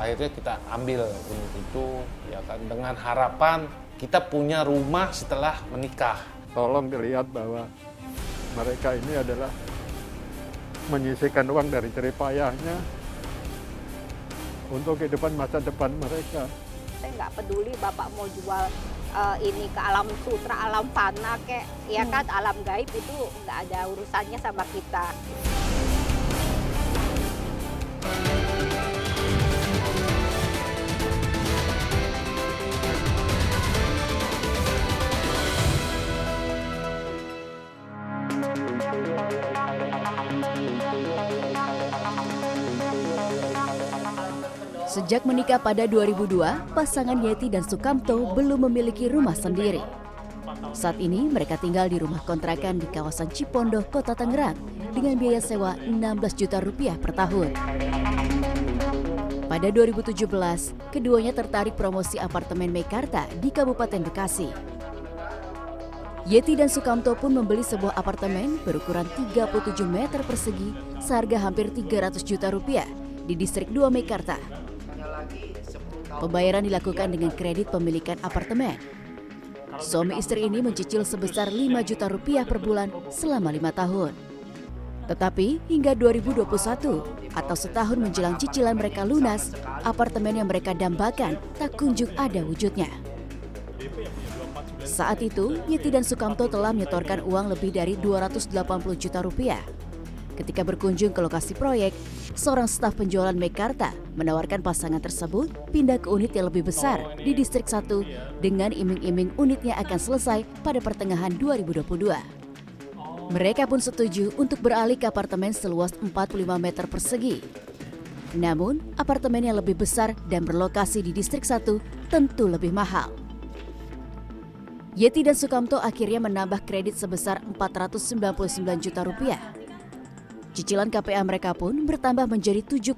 akhirnya kita ambil unit itu ya kan dengan harapan kita punya rumah setelah menikah. Tolong dilihat bahwa mereka ini adalah menyisihkan uang dari jerih payahnya untuk kehidupan masa depan mereka. Saya nggak peduli bapak mau jual uh, ini ke alam sutra, alam fana, kayak ya kan alam gaib itu nggak ada urusannya sama kita. Sejak menikah pada 2002, pasangan Yeti dan Sukamto belum memiliki rumah sendiri. Saat ini mereka tinggal di rumah kontrakan di kawasan Cipondoh, Kota Tangerang dengan biaya sewa 16 juta rupiah per tahun. Pada 2017, keduanya tertarik promosi apartemen Mekarta di Kabupaten Bekasi. Yeti dan Sukamto pun membeli sebuah apartemen berukuran 37 meter persegi seharga hampir 300 juta rupiah di distrik 2 Mekarta. Pembayaran dilakukan dengan kredit pemilikan apartemen. Suami istri ini mencicil sebesar 5 juta rupiah per bulan selama lima tahun. Tetapi hingga 2021 atau setahun menjelang cicilan mereka lunas, apartemen yang mereka dambakan tak kunjung ada wujudnya. Saat itu, Yeti dan Sukamto telah menyetorkan uang lebih dari 280 juta rupiah. Ketika berkunjung ke lokasi proyek, seorang staf penjualan Mekarta menawarkan pasangan tersebut pindah ke unit yang lebih besar di distrik 1 dengan iming-iming unitnya akan selesai pada pertengahan 2022. Mereka pun setuju untuk beralih ke apartemen seluas 45 meter persegi. Namun, apartemen yang lebih besar dan berlokasi di distrik 1 tentu lebih mahal. Yeti dan Sukamto akhirnya menambah kredit sebesar 499 juta rupiah Cicilan KPA mereka pun bertambah menjadi 7,7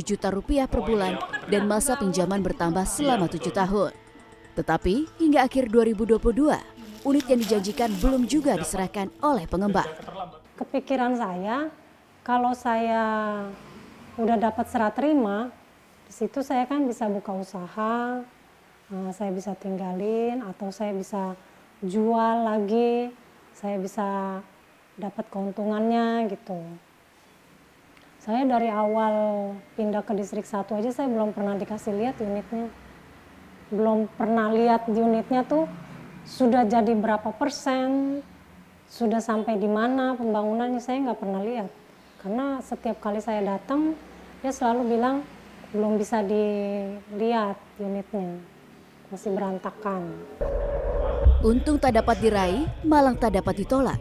juta rupiah per bulan dan masa pinjaman bertambah selama tujuh tahun. Tetapi hingga akhir 2022, unit yang dijanjikan belum juga diserahkan oleh pengembang. Kepikiran saya, kalau saya udah dapat serah terima, di situ saya kan bisa buka usaha, eh, saya bisa tinggalin atau saya bisa jual lagi, saya bisa dapat keuntungannya gitu. Saya dari awal pindah ke distrik satu aja saya belum pernah dikasih lihat unitnya. Belum pernah lihat unitnya tuh sudah jadi berapa persen, sudah sampai di mana pembangunannya saya nggak pernah lihat. Karena setiap kali saya datang dia selalu bilang belum bisa dilihat unitnya, masih berantakan. Untung tak dapat diraih, malang tak dapat ditolak.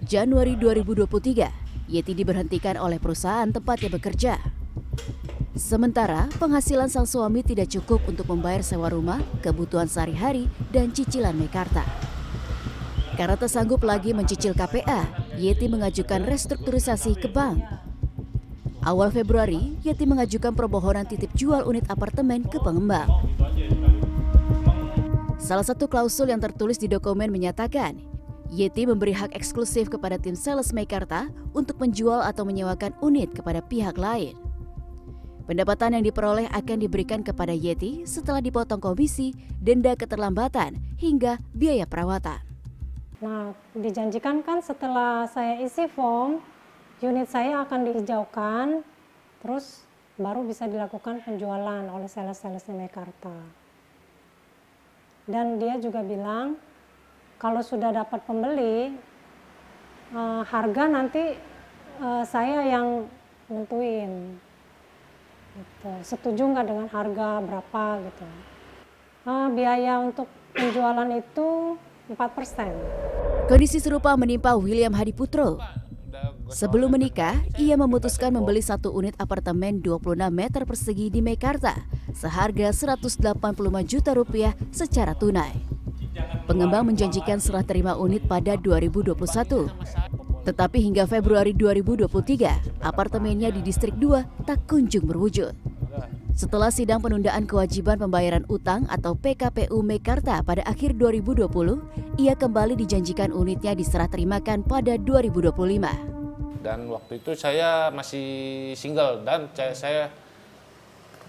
Januari 2023, Yeti diberhentikan oleh perusahaan tempatnya bekerja. Sementara penghasilan sang suami tidak cukup untuk membayar sewa rumah, kebutuhan sehari-hari, dan cicilan Mekarta. Karena tersanggup lagi mencicil KPA, Yeti mengajukan restrukturisasi ke bank. Awal Februari, Yeti mengajukan permohonan titip jual unit apartemen ke pengembang. Salah satu klausul yang tertulis di dokumen menyatakan Yeti memberi hak eksklusif kepada tim sales Mekarta untuk menjual atau menyewakan unit kepada pihak lain. Pendapatan yang diperoleh akan diberikan kepada Yeti setelah dipotong komisi, denda keterlambatan, hingga biaya perawatan. Nah, dijanjikan kan setelah saya isi form, unit saya akan dihijaukan, terus baru bisa dilakukan penjualan oleh sales-sales Mekarta. Dan dia juga bilang, kalau sudah dapat pembeli uh, harga nanti uh, saya yang nentuin gitu. setuju nggak dengan harga berapa gitu uh, biaya untuk penjualan itu 4%. Kondisi serupa menimpa William Hadi Putro. Sebelum menikah, ia memutuskan membeli satu unit apartemen 26 meter persegi di Mekarta seharga 185 juta rupiah secara tunai. Pengembang menjanjikan serah terima unit pada 2021. Tetapi hingga Februari 2023, apartemennya di Distrik 2 tak kunjung berwujud. Setelah sidang penundaan kewajiban pembayaran utang atau PKPU Mekarta pada akhir 2020, ia kembali dijanjikan unitnya diserah terimakan pada 2025. Dan waktu itu saya masih single dan saya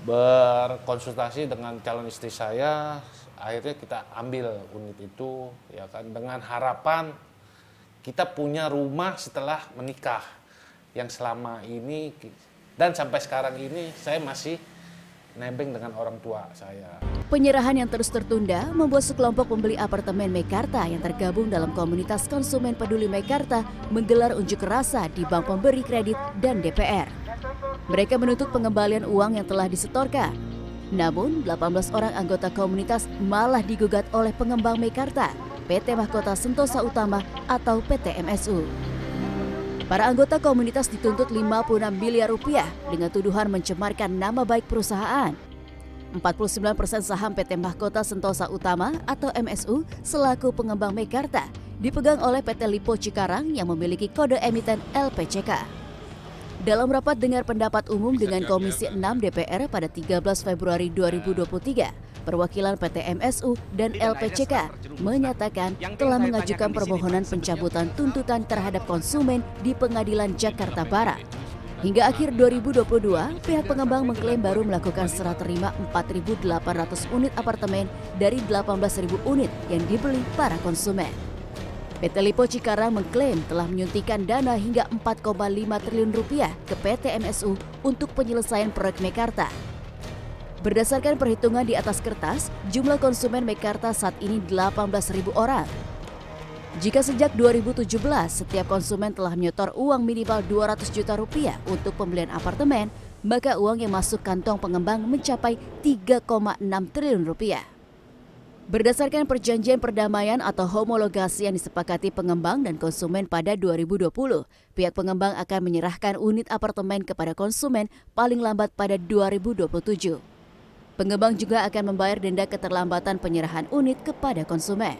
berkonsultasi dengan calon istri saya akhirnya kita ambil unit itu ya kan dengan harapan kita punya rumah setelah menikah yang selama ini dan sampai sekarang ini saya masih nebeng dengan orang tua saya. Penyerahan yang terus tertunda membuat sekelompok pembeli apartemen Mekarta yang tergabung dalam komunitas konsumen peduli Mekarta menggelar unjuk rasa di bank pemberi kredit dan DPR. Mereka menuntut pengembalian uang yang telah disetorkan. Namun, 18 orang anggota komunitas malah digugat oleh pengembang Mekarta, PT Mahkota Sentosa Utama atau PT MSU. Para anggota komunitas dituntut 56 miliar rupiah dengan tuduhan mencemarkan nama baik perusahaan 49 persen saham PT Mahkota Sentosa Utama atau MSU selaku pengembang Mekarta dipegang oleh PT Lipo Cikarang yang memiliki kode emiten LPCK. Dalam rapat dengar pendapat umum dengan Komisi 6 DPR pada 13 Februari 2023, perwakilan PT MSU dan LPCK menyatakan telah mengajukan permohonan pencabutan tuntutan terhadap konsumen di Pengadilan Jakarta Barat. Hingga akhir 2022, pihak pengembang mengklaim baru melakukan serah terima 4.800 unit apartemen dari 18.000 unit yang dibeli para konsumen. PT Lipo Cikarang mengklaim telah menyuntikkan dana hingga 4,5 triliun rupiah ke PT MSU untuk penyelesaian proyek Mekarta. Berdasarkan perhitungan di atas kertas, jumlah konsumen Mekarta saat ini 18.000 orang jika sejak 2017 setiap konsumen telah menyetor uang minimal 200 juta rupiah untuk pembelian apartemen, maka uang yang masuk kantong pengembang mencapai 3,6 triliun rupiah. Berdasarkan perjanjian perdamaian atau homologasi yang disepakati pengembang dan konsumen pada 2020, pihak pengembang akan menyerahkan unit apartemen kepada konsumen paling lambat pada 2027. Pengembang juga akan membayar denda keterlambatan penyerahan unit kepada konsumen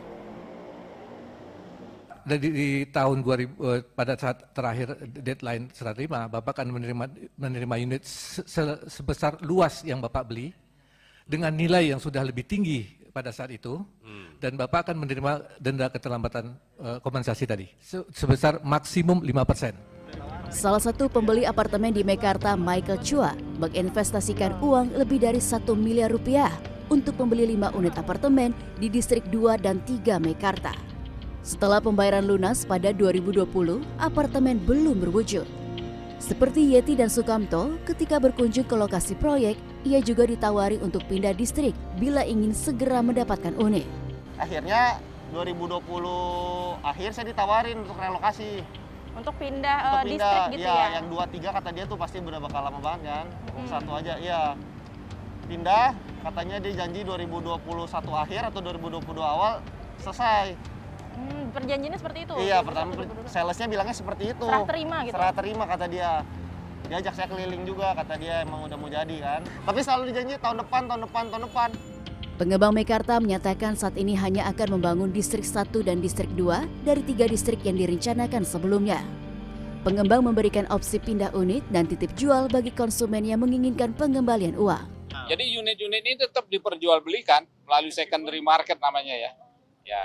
dari di tahun 2000 eh, pada saat terakhir deadline serah terima Bapak akan menerima menerima unit se, sebesar luas yang Bapak beli dengan nilai yang sudah lebih tinggi pada saat itu hmm. dan Bapak akan menerima denda keterlambatan uh, kompensasi tadi se, sebesar maksimum 5%. Salah satu pembeli apartemen di Mekarta, Michael Chua, menginvestasikan uang lebih dari satu miliar rupiah untuk membeli lima unit apartemen di distrik 2 dan 3 Mekarta. Setelah pembayaran lunas pada 2020, apartemen belum berwujud. Seperti Yeti dan Sukamto, ketika berkunjung ke lokasi proyek, ia juga ditawari untuk pindah distrik bila ingin segera mendapatkan unit. Akhirnya 2020 akhir saya ditawarin untuk relokasi. Untuk pindah, untuk uh, pindah distrik gitu ya, ya? yang dua tiga kata dia tuh pasti udah bakal lama banget kan. Hmm. Satu aja, iya. Pindah, katanya dia janji 2021 akhir atau 2022 awal selesai Hmm, perjanjiannya seperti itu? Iya, pertama salesnya bilangnya seperti itu. Serah terima gitu? Serah terima kata dia. Diajak saya keliling juga, kata dia emang udah mau jadi kan. Tapi selalu dijanji tahun depan, tahun depan, tahun depan. Pengembang Mekarta menyatakan saat ini hanya akan membangun distrik 1 dan distrik 2 dari tiga distrik yang direncanakan sebelumnya. Pengembang memberikan opsi pindah unit dan titip jual bagi konsumen yang menginginkan pengembalian uang. Jadi unit-unit ini tetap diperjualbelikan melalui secondary market namanya ya. Ya,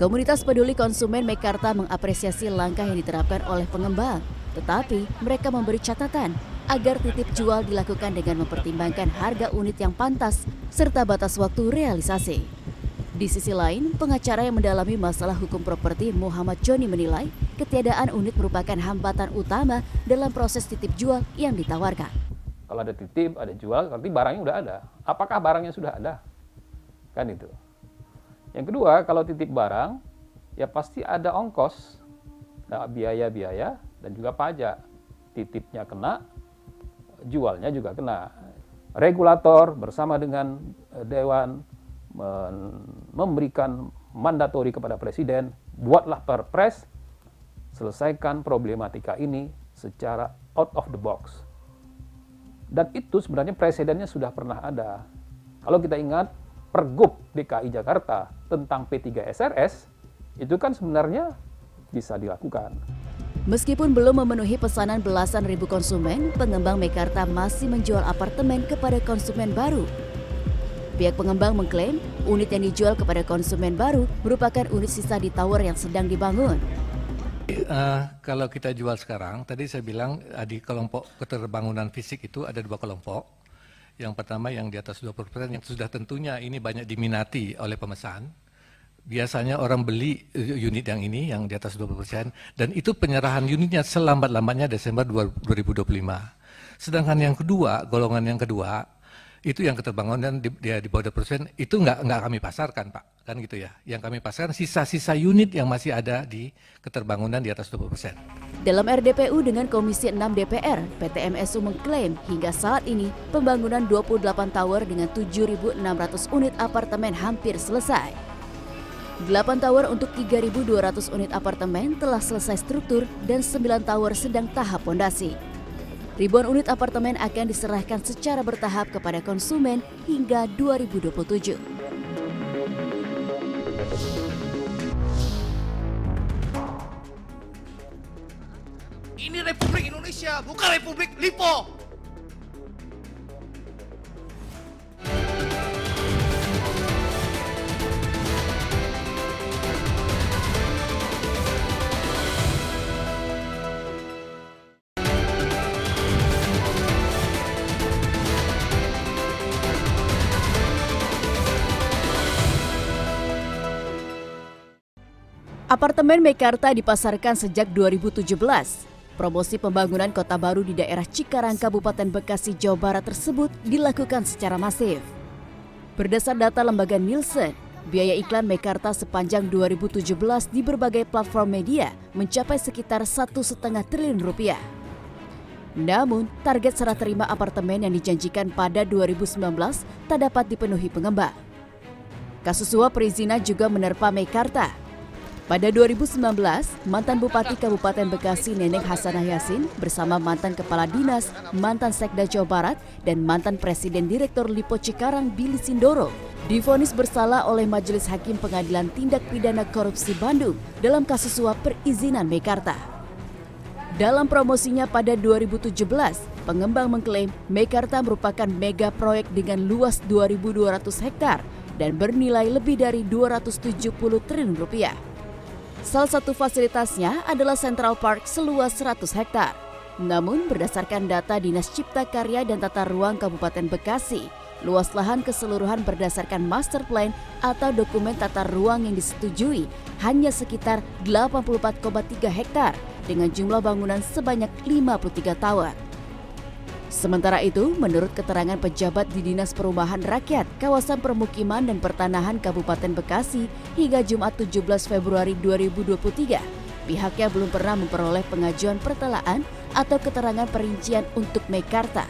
Komunitas peduli konsumen Mekarta mengapresiasi langkah yang diterapkan oleh pengembang, tetapi mereka memberi catatan agar titip jual dilakukan dengan mempertimbangkan harga unit yang pantas serta batas waktu realisasi. Di sisi lain, pengacara yang mendalami masalah hukum properti Muhammad Joni menilai ketiadaan unit merupakan hambatan utama dalam proses titip jual yang ditawarkan. Kalau ada titip, ada jual, berarti barangnya sudah ada. Apakah barangnya sudah ada? Kan itu. Yang kedua, kalau titip barang, ya pasti ada ongkos, biaya-biaya, dan juga pajak. Titipnya kena, jualnya juga kena. Regulator bersama dengan eh, Dewan memberikan mandatori kepada Presiden, buatlah perpres, selesaikan problematika ini secara out of the box. Dan itu sebenarnya presidennya sudah pernah ada. Kalau kita ingat, Pergub DKI Jakarta tentang P3 SRS itu kan sebenarnya bisa dilakukan. Meskipun belum memenuhi pesanan belasan ribu konsumen, pengembang Mekarta masih menjual apartemen kepada konsumen baru. Pihak pengembang mengklaim unit yang dijual kepada konsumen baru merupakan unit sisa di tower yang sedang dibangun. Uh, kalau kita jual sekarang, tadi saya bilang uh, di kelompok keterbangunan fisik itu ada dua kelompok Yang pertama yang di atas 20% yang sudah tentunya ini banyak diminati oleh pemesan. Biasanya orang beli eh, unit yang ini yang di atas 20% dan itu penyerahan unitnya selambat-lambatnya Desember 2025. Sedangkan yang kedua, golongan yang kedua itu yang keterbangunan di, dia di bawah 20% itu nggak nggak kami pasarkan pak kan gitu ya yang kami pasarkan sisa-sisa unit yang masih ada di keterbangunan di atas 20%. Dalam RDPU dengan Komisi 6 DPR, PT MSU mengklaim hingga saat ini pembangunan 28 tower dengan 7.600 unit apartemen hampir selesai. 8 tower untuk 3.200 unit apartemen telah selesai struktur dan 9 tower sedang tahap pondasi. Ribuan unit apartemen akan diserahkan secara bertahap kepada konsumen hingga 2027. Ini Republik Indonesia, bukan Republik Lipo. Apartemen Mekarta dipasarkan sejak 2017. Promosi pembangunan kota baru di daerah Cikarang, Kabupaten Bekasi, Jawa Barat tersebut dilakukan secara masif. Berdasar data lembaga Nielsen, biaya iklan Mekarta sepanjang 2017 di berbagai platform media mencapai sekitar satu setengah triliun rupiah. Namun, target serah terima apartemen yang dijanjikan pada 2019 tak dapat dipenuhi pengembang. Kasus suap perizinan juga menerpa Mekarta pada 2019, mantan Bupati Kabupaten Bekasi Neneng Hasanah Yasin bersama mantan Kepala Dinas, mantan Sekda Jawa Barat, dan mantan Presiden Direktur Lipo Cikarang Billy Sindoro difonis bersalah oleh Majelis Hakim Pengadilan Tindak Pidana Korupsi Bandung dalam kasus suap perizinan Mekarta. Dalam promosinya pada 2017, pengembang mengklaim Mekarta merupakan mega proyek dengan luas 2.200 hektar dan bernilai lebih dari 270 triliun rupiah. Salah satu fasilitasnya adalah Central Park seluas 100 hektar. Namun berdasarkan data Dinas Cipta Karya dan Tata Ruang Kabupaten Bekasi, luas lahan keseluruhan berdasarkan master plan atau dokumen tata ruang yang disetujui hanya sekitar 84,3 hektar dengan jumlah bangunan sebanyak 53 tower. Sementara itu, menurut keterangan pejabat di Dinas Perumahan Rakyat, kawasan permukiman dan pertanahan Kabupaten Bekasi hingga Jumat 17 Februari 2023, pihaknya belum pernah memperoleh pengajuan pertelaan atau keterangan perincian untuk Mekarta.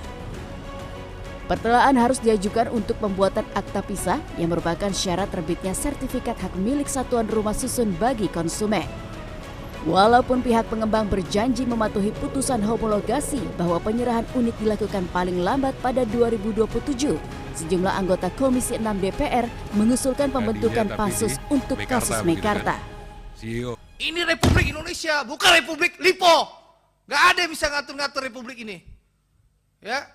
Pertelaan harus diajukan untuk pembuatan akta pisah yang merupakan syarat terbitnya sertifikat hak milik satuan rumah susun bagi konsumen. Walaupun pihak pengembang berjanji mematuhi putusan homologasi bahwa penyerahan unit dilakukan paling lambat pada 2027, sejumlah anggota Komisi 6 DPR mengusulkan pembentukan pansus untuk kasus Mekarta. Ini Republik Indonesia, bukan Republik Lipo. Gak ada yang bisa ngatur-ngatur Republik ini. Ya,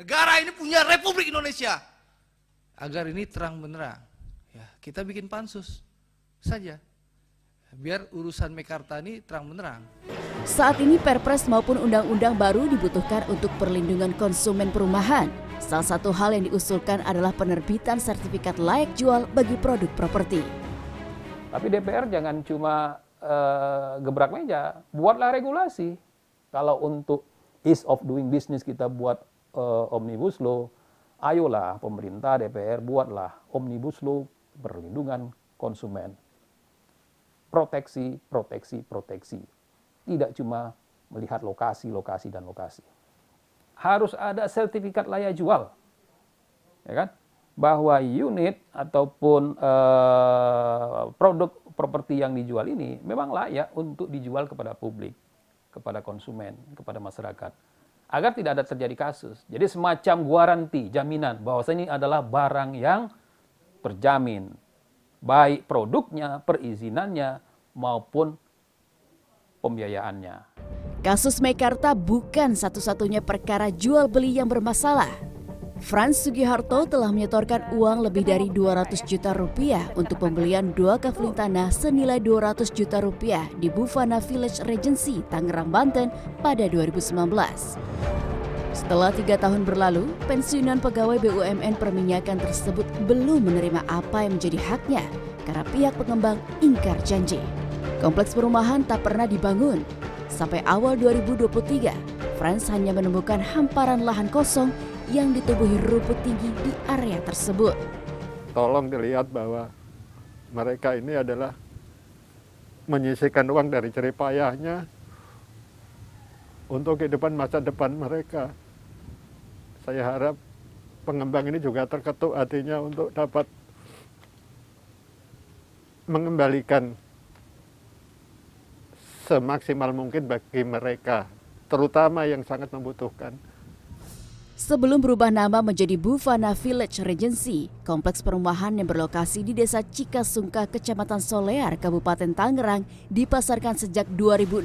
negara ini punya Republik Indonesia. Agar ini terang benerang, ya kita bikin pansus saja biar urusan Mekarta ini terang benerang. Saat ini Perpres maupun undang-undang baru dibutuhkan untuk perlindungan konsumen perumahan. Salah satu hal yang diusulkan adalah penerbitan sertifikat layak jual bagi produk properti. Tapi DPR jangan cuma uh, gebrak meja, buatlah regulasi. Kalau untuk ease of doing business kita buat uh, omnibus law, ayolah pemerintah DPR buatlah omnibus law perlindungan konsumen proteksi, proteksi, proteksi. Tidak cuma melihat lokasi, lokasi, dan lokasi. Harus ada sertifikat layak jual. Ya kan? Bahwa unit ataupun uh, produk properti yang dijual ini memang layak untuk dijual kepada publik, kepada konsumen, kepada masyarakat. Agar tidak ada terjadi kasus. Jadi semacam garansi, jaminan bahwa ini adalah barang yang terjamin, baik produknya, perizinannya, maupun pembiayaannya. Kasus Mekarta bukan satu-satunya perkara jual beli yang bermasalah. Franz Sugiharto telah menyetorkan uang lebih dari 200 juta rupiah untuk pembelian dua kafling tanah senilai 200 juta rupiah di Bufana Village Regency, Tangerang, Banten pada 2019. Setelah tiga tahun berlalu, pensiunan pegawai BUMN perminyakan tersebut belum menerima apa yang menjadi haknya karena pihak pengembang ingkar janji. Kompleks perumahan tak pernah dibangun. Sampai awal 2023, Franz hanya menemukan hamparan lahan kosong yang ditubuhi rumput tinggi di area tersebut. Tolong dilihat bahwa mereka ini adalah menyisihkan uang dari jeripayahnya untuk kehidupan masa depan mereka. Saya harap pengembang ini juga terketuk hatinya untuk dapat mengembalikan semaksimal mungkin bagi mereka, terutama yang sangat membutuhkan. Sebelum berubah nama menjadi Bufana Village Regency, kompleks perumahan yang berlokasi di Desa Cikasungka, Kecamatan Solear, Kabupaten Tangerang, dipasarkan sejak 2016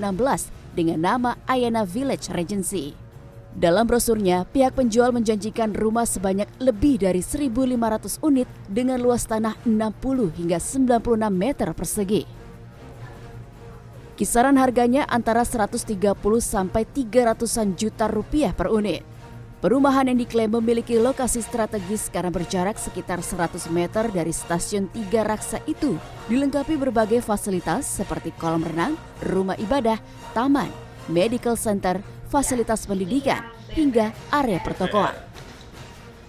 dengan nama Ayana Village Regency. Dalam brosurnya, pihak penjual menjanjikan rumah sebanyak lebih dari 1.500 unit dengan luas tanah 60 hingga 96 meter persegi. Kisaran harganya antara 130 sampai 300-an juta rupiah per unit. Perumahan yang diklaim memiliki lokasi strategis karena berjarak sekitar 100 meter dari stasiun Tiga Raksa itu, dilengkapi berbagai fasilitas seperti kolam renang, rumah ibadah, taman, medical center, fasilitas pendidikan, hingga area pertokoan.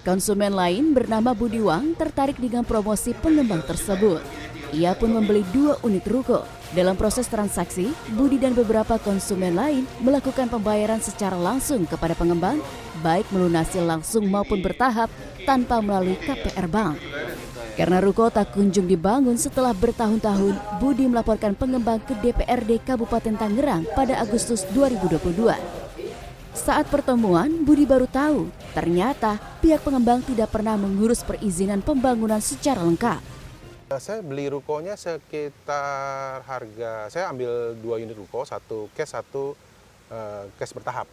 Konsumen lain bernama Budiwang tertarik dengan promosi pengembang tersebut. Ia pun membeli dua unit ruko. Dalam proses transaksi, Budi dan beberapa konsumen lain melakukan pembayaran secara langsung kepada pengembang, baik melunasi langsung maupun bertahap tanpa melalui KPR Bank. Karena ruko tak kunjung dibangun setelah bertahun-tahun, Budi melaporkan pengembang ke DPRD Kabupaten Tangerang pada Agustus 2022. Saat pertemuan, Budi baru tahu ternyata pihak pengembang tidak pernah mengurus perizinan pembangunan secara lengkap. Saya beli rukonya sekitar harga, saya ambil dua unit ruko, satu cash, satu uh, cash bertahap.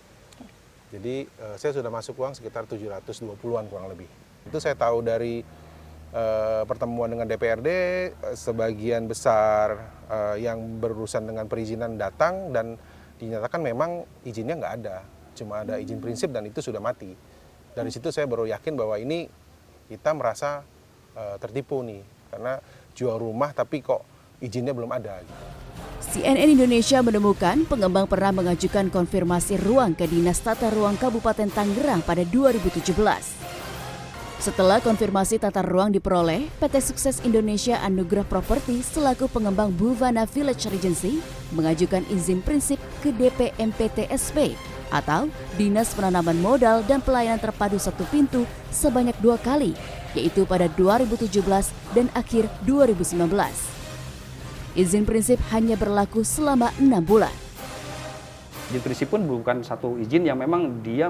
Jadi uh, saya sudah masuk uang sekitar 720-an kurang lebih. Itu saya tahu dari uh, pertemuan dengan DPRD, uh, sebagian besar uh, yang berurusan dengan perizinan datang dan dinyatakan memang izinnya nggak ada, cuma ada izin prinsip dan itu sudah mati. Dari situ saya baru yakin bahwa ini kita merasa uh, tertipu nih karena jual rumah tapi kok izinnya belum ada. CNN Indonesia menemukan pengembang pernah mengajukan konfirmasi ruang ke Dinas Tata Ruang Kabupaten Tangerang pada 2017. Setelah konfirmasi tata ruang diperoleh, PT Sukses Indonesia Anugerah Property selaku pengembang Buvana Village Regency mengajukan izin prinsip ke DPMPTSP atau Dinas Penanaman Modal dan Pelayanan Terpadu Satu Pintu sebanyak dua kali yaitu pada 2017 dan akhir 2019. Izin prinsip hanya berlaku selama enam bulan. Izin prinsip pun bukan satu izin yang memang dia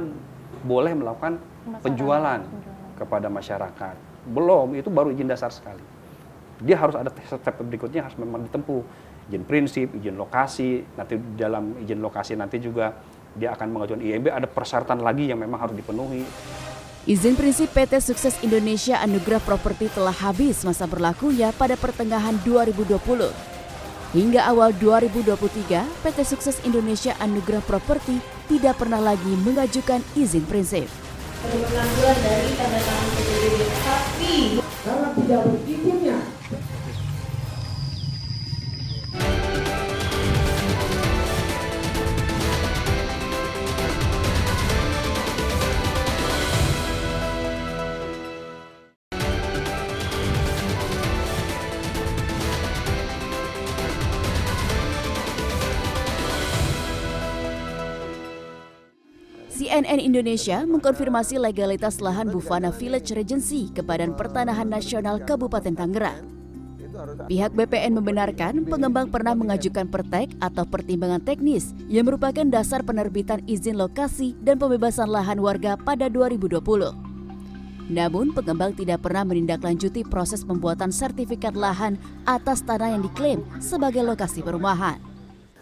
boleh melakukan penjualan kepada masyarakat. Belum, itu baru izin dasar sekali. Dia harus ada step berikutnya harus memang ditempuh. Izin prinsip, izin lokasi, nanti dalam izin lokasi nanti juga dia akan mengajukan IMB ada persyaratan lagi yang memang harus dipenuhi. Izin prinsip PT Sukses Indonesia Anugerah Properti telah habis masa berlakunya pada pertengahan 2020. Hingga awal 2023, PT Sukses Indonesia Anugerah Properti tidak pernah lagi mengajukan izin prinsip. Dari tanda tangan tapi karena tidak berizinnya CNN Indonesia mengkonfirmasi legalitas lahan Bufana Village Regency ke Badan Pertanahan Nasional Kabupaten Tangerang. Pihak BPN membenarkan pengembang pernah mengajukan pertek atau pertimbangan teknis yang merupakan dasar penerbitan izin lokasi dan pembebasan lahan warga pada 2020. Namun, pengembang tidak pernah menindaklanjuti proses pembuatan sertifikat lahan atas tanah yang diklaim sebagai lokasi perumahan.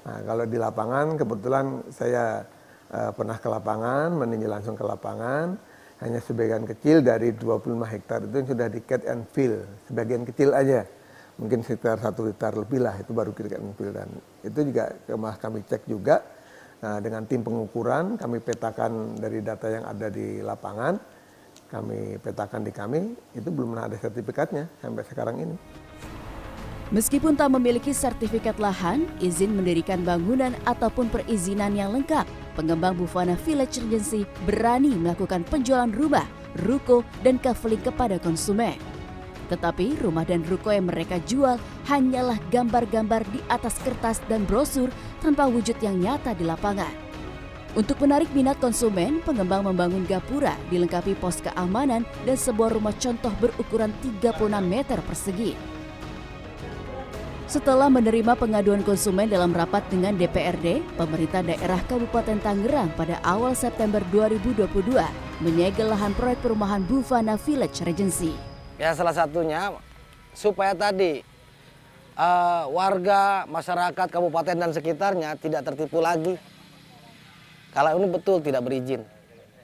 Nah, kalau di lapangan kebetulan saya uh, pernah ke lapangan, meninjau langsung ke lapangan, hanya sebagian kecil dari 25 hektar itu yang sudah di cat and fill, sebagian kecil aja, mungkin sekitar satu hektar lebih lah itu baru cat and fill. Dan itu juga kemah kami cek juga Nah, dengan tim pengukuran. Kami petakan dari data yang ada di lapangan, kami petakan di kami, itu belum ada sertifikatnya sampai sekarang ini. Meskipun tak memiliki sertifikat lahan, izin mendirikan bangunan ataupun perizinan yang lengkap, pengembang Bufana Village Regency berani melakukan penjualan rumah, ruko, dan kaveling kepada konsumen. Tetapi rumah dan ruko yang mereka jual hanyalah gambar-gambar di atas kertas dan brosur tanpa wujud yang nyata di lapangan. Untuk menarik minat konsumen, pengembang membangun gapura dilengkapi pos keamanan dan sebuah rumah contoh berukuran 36 meter persegi. Setelah menerima pengaduan konsumen dalam rapat dengan DPRD, pemerintah daerah Kabupaten Tangerang pada awal September 2022 menyegel lahan proyek perumahan Bufana Village Regency. Ya salah satunya supaya tadi uh, warga, masyarakat, kabupaten dan sekitarnya tidak tertipu lagi. Kalau ini betul tidak berizin.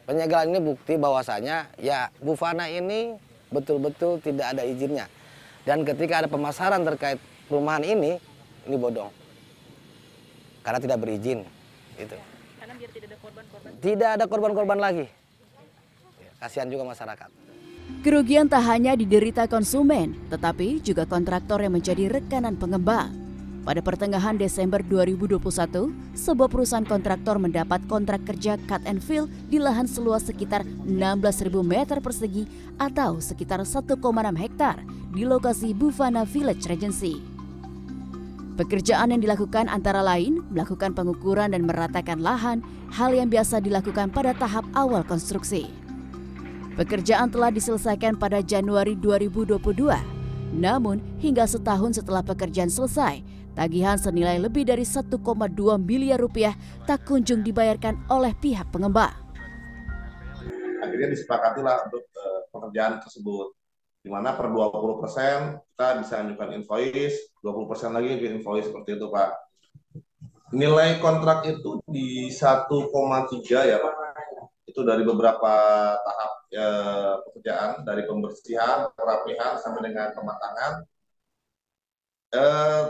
Penyegelan ini bukti bahwasanya ya Bufana ini betul-betul tidak ada izinnya. Dan ketika ada pemasaran terkait perumahan ini ini bodong. Karena tidak berizin itu karena biar tidak ada korban-korban. Tidak ada korban-korban lagi. Kasihan juga masyarakat. Kerugian tak hanya diderita konsumen tetapi juga kontraktor yang menjadi rekanan pengembang. Pada pertengahan Desember 2021, sebuah perusahaan kontraktor mendapat kontrak kerja cut and fill di lahan seluas sekitar 16.000 meter persegi atau sekitar 1,6 hektar di lokasi Bufana Village Regency. Pekerjaan yang dilakukan antara lain melakukan pengukuran dan meratakan lahan, hal yang biasa dilakukan pada tahap awal konstruksi. Pekerjaan telah diselesaikan pada Januari 2022. Namun, hingga setahun setelah pekerjaan selesai, tagihan senilai lebih dari 1,2 miliar rupiah tak kunjung dibayarkan oleh pihak pengembang. Akhirnya disepakatilah untuk uh, pekerjaan tersebut di mana per 20 persen kita bisa ajukan invoice, 20 persen lagi invoice seperti itu Pak. Nilai kontrak itu di 1,3 ya Pak. Itu dari beberapa tahap ya, pekerjaan, dari pembersihan, perapihan, sampai dengan pematangan. Eh,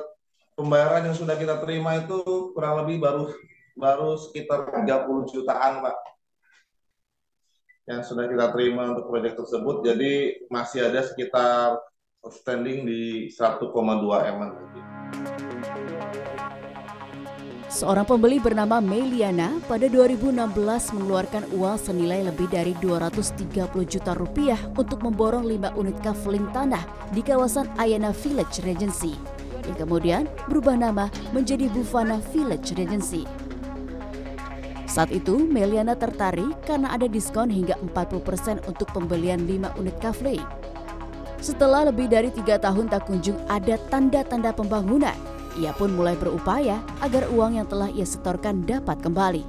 pembayaran yang sudah kita terima itu kurang lebih baru baru sekitar 30 jutaan Pak yang sudah kita terima untuk proyek tersebut. Jadi masih ada sekitar outstanding di 1,2 M. Seorang pembeli bernama Meliana pada 2016 mengeluarkan uang senilai lebih dari 230 juta rupiah untuk memborong 5 unit kaveling tanah di kawasan Ayana Village Regency yang kemudian berubah nama menjadi Bufana Village Regency. Saat itu, Meliana tertarik karena ada diskon hingga 40% untuk pembelian 5 unit kafle. Setelah lebih dari tiga tahun tak kunjung ada tanda-tanda pembangunan, ia pun mulai berupaya agar uang yang telah ia setorkan dapat kembali.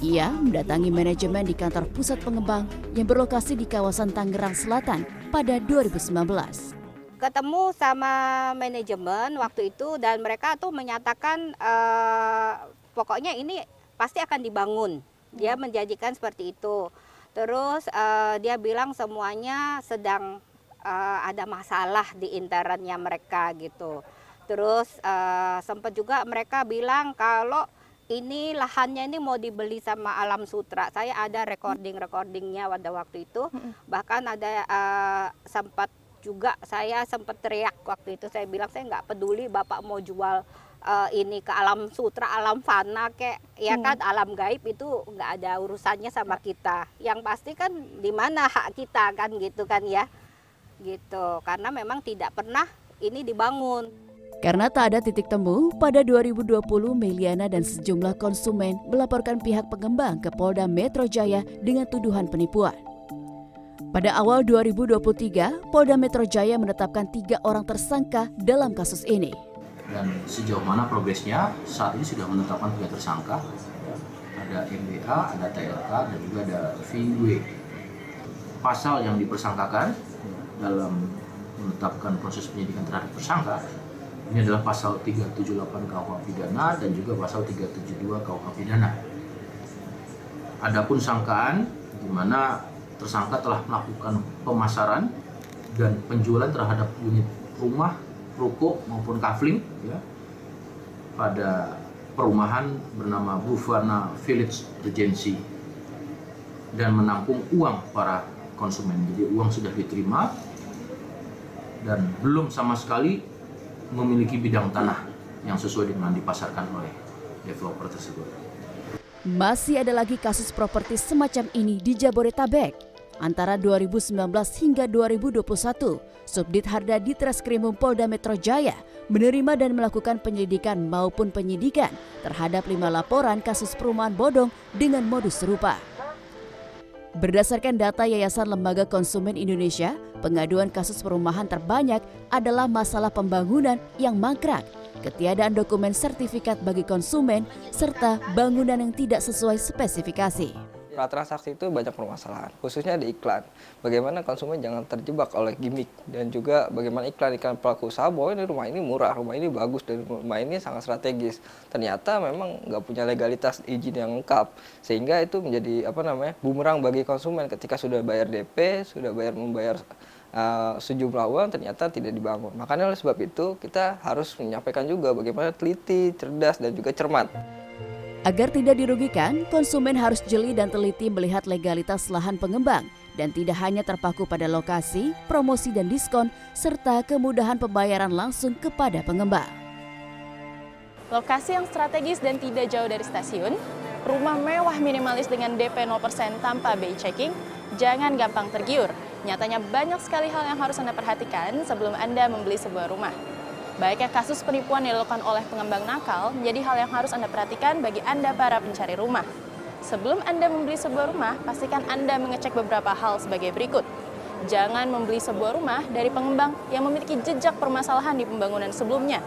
Ia mendatangi manajemen di kantor pusat pengembang yang berlokasi di kawasan Tangerang Selatan pada 2019 ketemu sama manajemen waktu itu dan mereka tuh menyatakan uh, pokoknya ini pasti akan dibangun. Dia hmm. menjanjikan seperti itu. Terus uh, dia bilang semuanya sedang uh, ada masalah di internetnya mereka gitu. Terus uh, sempat juga mereka bilang kalau ini lahannya ini mau dibeli sama Alam Sutra. Saya ada recording-recordingnya pada waktu itu. Hmm. Bahkan ada uh, sempat juga saya sempat teriak waktu itu. Saya bilang saya nggak peduli bapak mau jual uh, ini ke alam sutra, alam fana kayak ya hmm. kan alam gaib itu nggak ada urusannya sama kita. Yang pasti kan di mana hak kita kan gitu kan ya. Gitu. Karena memang tidak pernah ini dibangun. Karena tak ada titik temu, pada 2020 Meliana dan sejumlah konsumen melaporkan pihak pengembang ke Polda Metro Jaya dengan tuduhan penipuan. Pada awal 2023, Polda Metro Jaya menetapkan tiga orang tersangka dalam kasus ini dan sejauh mana progresnya saat ini sudah menetapkan tiga tersangka. Ada MBA, ada TLK dan juga ada VW pasal yang dipersangkakan dalam menetapkan proses penyidikan terhadap tersangka ini adalah pasal 378 KUH pidana dan juga pasal 372 KUH pidana. Adapun sangkaan di mana tersangka telah melakukan pemasaran dan penjualan terhadap unit rumah ruko maupun kafling ya pada perumahan bernama Bufana Village Regency dan menampung uang para konsumen. Jadi uang sudah diterima dan belum sama sekali memiliki bidang tanah yang sesuai dengan dipasarkan oleh developer tersebut. Masih ada lagi kasus properti semacam ini di Jabodetabek. Antara 2019 hingga 2021, Subdit Harda di Treskrimum Polda Metro Jaya menerima dan melakukan penyelidikan maupun penyidikan terhadap lima laporan kasus perumahan bodong dengan modus serupa. Berdasarkan data Yayasan Lembaga Konsumen Indonesia, pengaduan kasus perumahan terbanyak adalah masalah pembangunan yang mangkrak, ketiadaan dokumen sertifikat bagi konsumen, serta bangunan yang tidak sesuai spesifikasi. Transaksi itu banyak permasalahan, khususnya di iklan. Bagaimana konsumen jangan terjebak oleh gimmick dan juga bagaimana iklan-iklan pelaku usaha bahwa ini rumah ini murah, rumah ini bagus dan rumah ini sangat strategis. Ternyata memang nggak punya legalitas izin yang lengkap, sehingga itu menjadi apa namanya bumerang bagi konsumen ketika sudah bayar DP, sudah bayar membayar uh, sejumlah uang ternyata tidak dibangun. Makanya oleh sebab itu kita harus menyampaikan juga bagaimana teliti, cerdas dan juga cermat. Agar tidak dirugikan, konsumen harus jeli dan teliti melihat legalitas lahan pengembang dan tidak hanya terpaku pada lokasi, promosi dan diskon, serta kemudahan pembayaran langsung kepada pengembang. Lokasi yang strategis dan tidak jauh dari stasiun, rumah mewah minimalis dengan DP 0% tanpa BI checking, jangan gampang tergiur. Nyatanya banyak sekali hal yang harus Anda perhatikan sebelum Anda membeli sebuah rumah. Baiknya kasus penipuan yang dilakukan oleh pengembang nakal menjadi hal yang harus Anda perhatikan bagi Anda para pencari rumah. Sebelum Anda membeli sebuah rumah, pastikan Anda mengecek beberapa hal sebagai berikut. Jangan membeli sebuah rumah dari pengembang yang memiliki jejak permasalahan di pembangunan sebelumnya.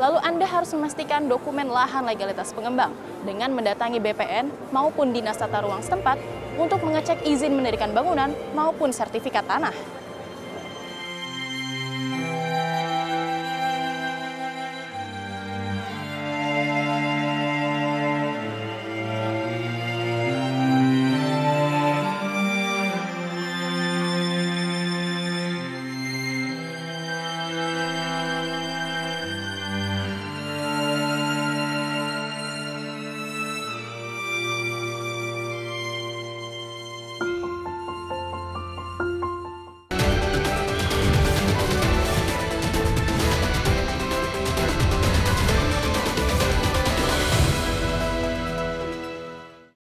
Lalu Anda harus memastikan dokumen lahan legalitas pengembang dengan mendatangi BPN maupun Dinas Tata Ruang setempat untuk mengecek izin mendirikan bangunan maupun sertifikat tanah.